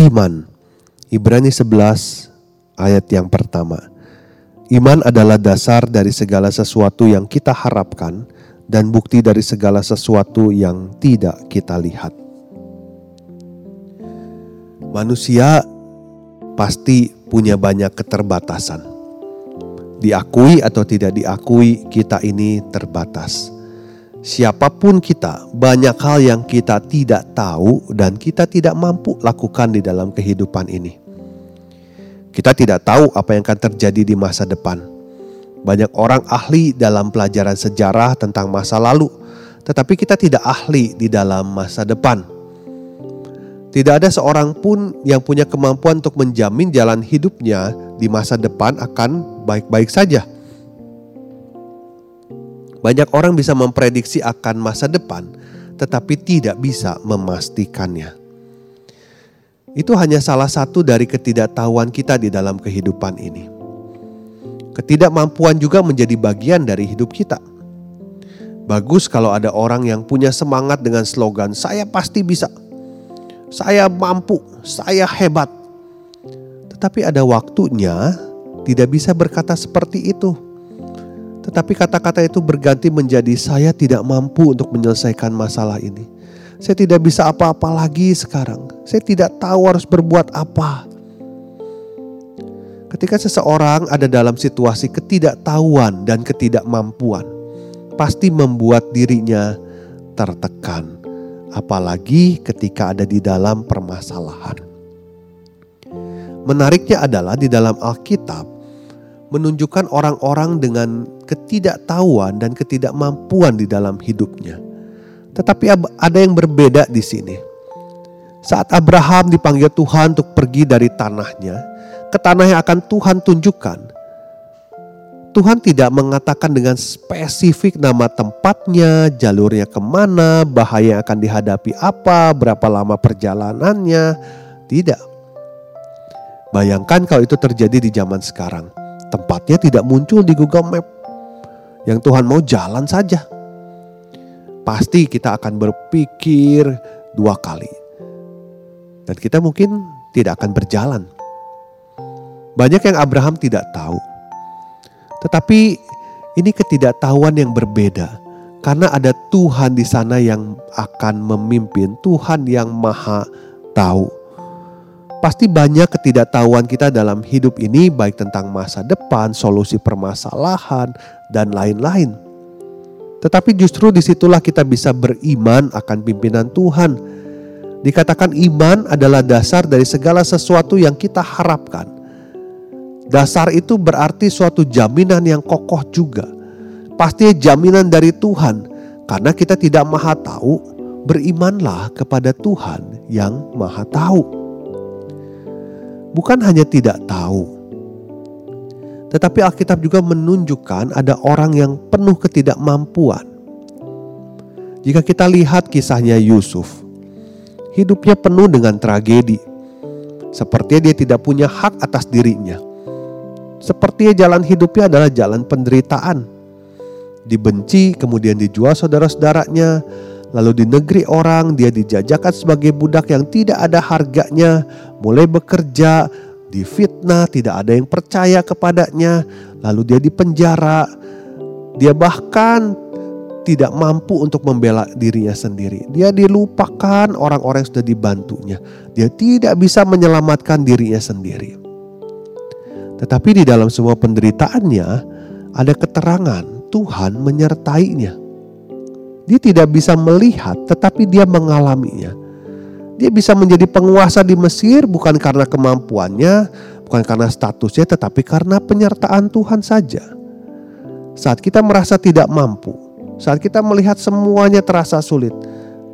Iman Ibrani 11 ayat yang pertama Iman adalah dasar dari segala sesuatu yang kita harapkan dan bukti dari segala sesuatu yang tidak kita lihat. Manusia pasti punya banyak keterbatasan. Diakui atau tidak diakui, kita ini terbatas Siapa pun kita, banyak hal yang kita tidak tahu dan kita tidak mampu lakukan di dalam kehidupan ini. Kita tidak tahu apa yang akan terjadi di masa depan. Banyak orang ahli dalam pelajaran sejarah tentang masa lalu, tetapi kita tidak ahli di dalam masa depan. Tidak ada seorang pun yang punya kemampuan untuk menjamin jalan hidupnya di masa depan akan baik-baik saja. Banyak orang bisa memprediksi akan masa depan, tetapi tidak bisa memastikannya. Itu hanya salah satu dari ketidaktahuan kita di dalam kehidupan ini. Ketidakmampuan juga menjadi bagian dari hidup kita. Bagus kalau ada orang yang punya semangat dengan slogan "Saya pasti bisa", "Saya mampu", "Saya hebat". Tetapi ada waktunya tidak bisa berkata seperti itu tetapi kata-kata itu berganti menjadi saya tidak mampu untuk menyelesaikan masalah ini. Saya tidak bisa apa-apa lagi sekarang. Saya tidak tahu harus berbuat apa. Ketika seseorang ada dalam situasi ketidaktahuan dan ketidakmampuan, pasti membuat dirinya tertekan, apalagi ketika ada di dalam permasalahan. Menariknya adalah di dalam Alkitab menunjukkan orang-orang dengan ketidaktahuan dan ketidakmampuan di dalam hidupnya. Tetapi ada yang berbeda di sini. Saat Abraham dipanggil Tuhan untuk pergi dari tanahnya ke tanah yang akan Tuhan tunjukkan, Tuhan tidak mengatakan dengan spesifik nama tempatnya, jalurnya ke mana, bahaya yang akan dihadapi apa, berapa lama perjalanannya. Tidak. Bayangkan kalau itu terjadi di zaman sekarang. Tempatnya tidak muncul di Google Map. Yang Tuhan mau jalan saja. Pasti kita akan berpikir dua kali. Dan kita mungkin tidak akan berjalan. Banyak yang Abraham tidak tahu. Tetapi ini ketidaktahuan yang berbeda. Karena ada Tuhan di sana yang akan memimpin, Tuhan yang maha tahu. Pasti banyak ketidaktahuan kita dalam hidup ini, baik tentang masa depan, solusi permasalahan, dan lain-lain. Tetapi justru di situlah kita bisa beriman akan pimpinan Tuhan. Dikatakan iman adalah dasar dari segala sesuatu yang kita harapkan. Dasar itu berarti suatu jaminan yang kokoh juga. Pasti jaminan dari Tuhan, karena kita tidak maha tahu, berimanlah kepada Tuhan yang maha tahu bukan hanya tidak tahu, tetapi Alkitab juga menunjukkan ada orang yang penuh ketidakmampuan. Jika kita lihat kisahnya Yusuf, hidupnya penuh dengan tragedi. Sepertinya dia tidak punya hak atas dirinya. Sepertinya jalan hidupnya adalah jalan penderitaan. Dibenci, kemudian dijual saudara-saudaranya, Lalu di negeri orang dia dijajakan sebagai budak yang tidak ada harganya, mulai bekerja, difitnah, tidak ada yang percaya kepadanya, lalu dia dipenjara. Dia bahkan tidak mampu untuk membela dirinya sendiri. Dia dilupakan orang-orang yang sudah dibantunya. Dia tidak bisa menyelamatkan dirinya sendiri. Tetapi di dalam semua penderitaannya ada keterangan Tuhan menyertainya. Dia tidak bisa melihat, tetapi dia mengalaminya. Dia bisa menjadi penguasa di Mesir bukan karena kemampuannya, bukan karena statusnya, tetapi karena penyertaan Tuhan saja. Saat kita merasa tidak mampu, saat kita melihat semuanya terasa sulit,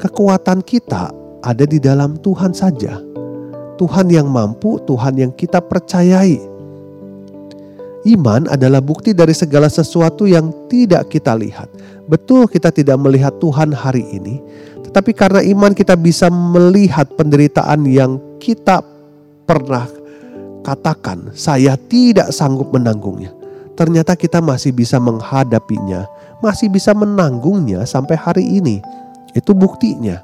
kekuatan kita ada di dalam Tuhan saja. Tuhan yang mampu, Tuhan yang kita percayai. Iman adalah bukti dari segala sesuatu yang tidak kita lihat. Betul, kita tidak melihat Tuhan hari ini, tetapi karena iman kita bisa melihat penderitaan yang kita pernah katakan, "Saya tidak sanggup menanggungnya." Ternyata kita masih bisa menghadapinya, masih bisa menanggungnya sampai hari ini. Itu buktinya.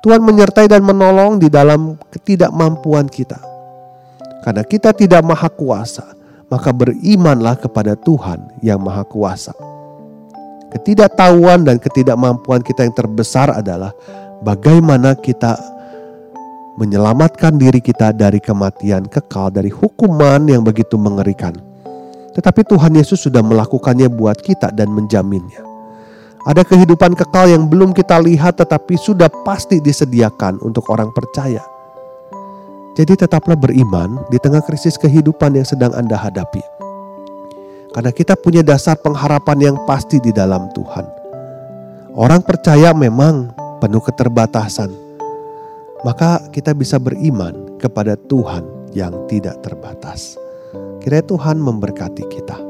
Tuhan menyertai dan menolong di dalam ketidakmampuan kita. Karena kita tidak maha kuasa, maka berimanlah kepada Tuhan yang maha kuasa. Ketidaktahuan dan ketidakmampuan kita yang terbesar adalah bagaimana kita menyelamatkan diri kita dari kematian kekal, dari hukuman yang begitu mengerikan. Tetapi Tuhan Yesus sudah melakukannya buat kita dan menjaminnya. Ada kehidupan kekal yang belum kita lihat tetapi sudah pasti disediakan untuk orang percaya. Jadi tetaplah beriman di tengah krisis kehidupan yang sedang Anda hadapi. Karena kita punya dasar pengharapan yang pasti di dalam Tuhan. Orang percaya memang penuh keterbatasan. Maka kita bisa beriman kepada Tuhan yang tidak terbatas. Kiranya Tuhan memberkati kita.